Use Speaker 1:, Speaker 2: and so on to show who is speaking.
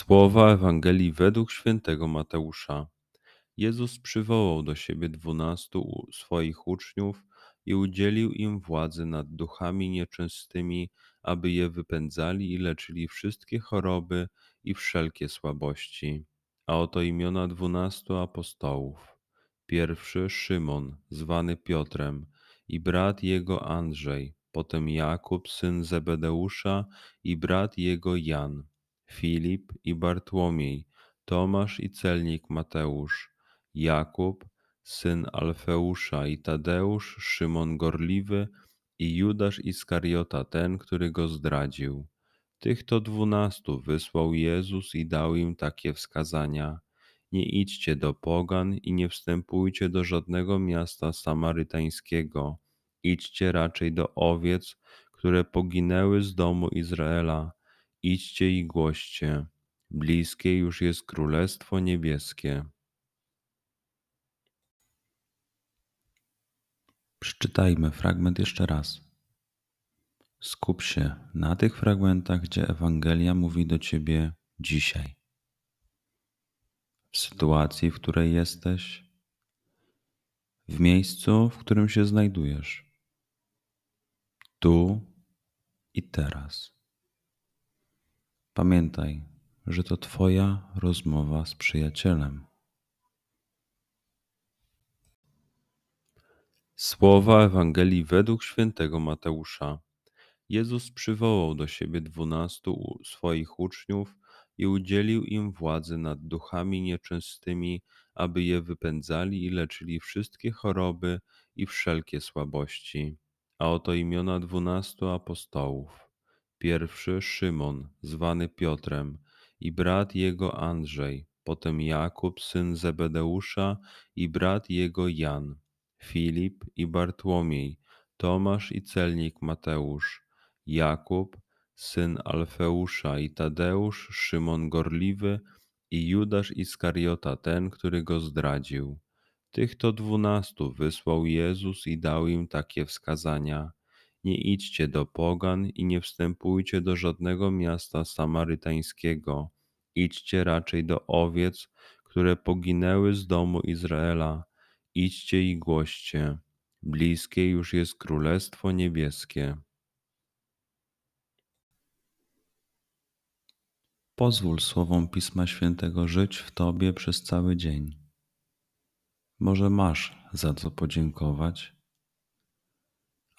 Speaker 1: Słowa Ewangelii według świętego Mateusza. Jezus przywołał do siebie dwunastu swoich uczniów i udzielił im władzy nad duchami nieczystymi, aby je wypędzali i leczyli wszystkie choroby i wszelkie słabości. A oto imiona dwunastu apostołów. Pierwszy Szymon, zwany Piotrem, i brat jego Andrzej, potem Jakub, syn Zebedeusza, i brat jego Jan Filip i Bartłomiej, Tomasz i celnik Mateusz, Jakub, syn Alfeusza i Tadeusz, Szymon Gorliwy i Judasz Iskariota, ten, który go zdradził. Tych to dwunastu wysłał Jezus i dał im takie wskazania. Nie idźcie do pogan i nie wstępujcie do żadnego miasta samarytańskiego. Idźcie raczej do owiec, które poginęły z domu Izraela Idźcie i głoście, bliskie już jest Królestwo Niebieskie. Przeczytajmy fragment jeszcze raz. Skup się na tych fragmentach, gdzie Ewangelia mówi do ciebie dzisiaj. W sytuacji, w której jesteś, w miejscu, w którym się znajdujesz, tu i teraz. Pamiętaj, że to Twoja rozmowa z przyjacielem. Słowa Ewangelii według świętego Mateusza. Jezus przywołał do siebie dwunastu swoich uczniów i udzielił im władzy nad duchami nieczystymi, aby je wypędzali i leczyli wszystkie choroby i wszelkie słabości. A oto imiona dwunastu apostołów Pierwszy Szymon, zwany Piotrem, i brat jego Andrzej, potem Jakub, syn Zebedeusza, i brat jego Jan, Filip i Bartłomiej, Tomasz i celnik Mateusz, Jakub, syn Alfeusza i Tadeusz, Szymon Gorliwy i Judasz Iskariota, ten, który go zdradził. Tych to dwunastu wysłał Jezus i dał im takie wskazania nie idźcie do pogan i nie wstępujcie do żadnego miasta samarytańskiego. Idźcie raczej do owiec, które poginęły z domu Izraela. Idźcie i głoście. Bliskie już jest Królestwo Niebieskie. Pozwól słowom Pisma Świętego żyć w Tobie przez cały dzień. Może masz za co podziękować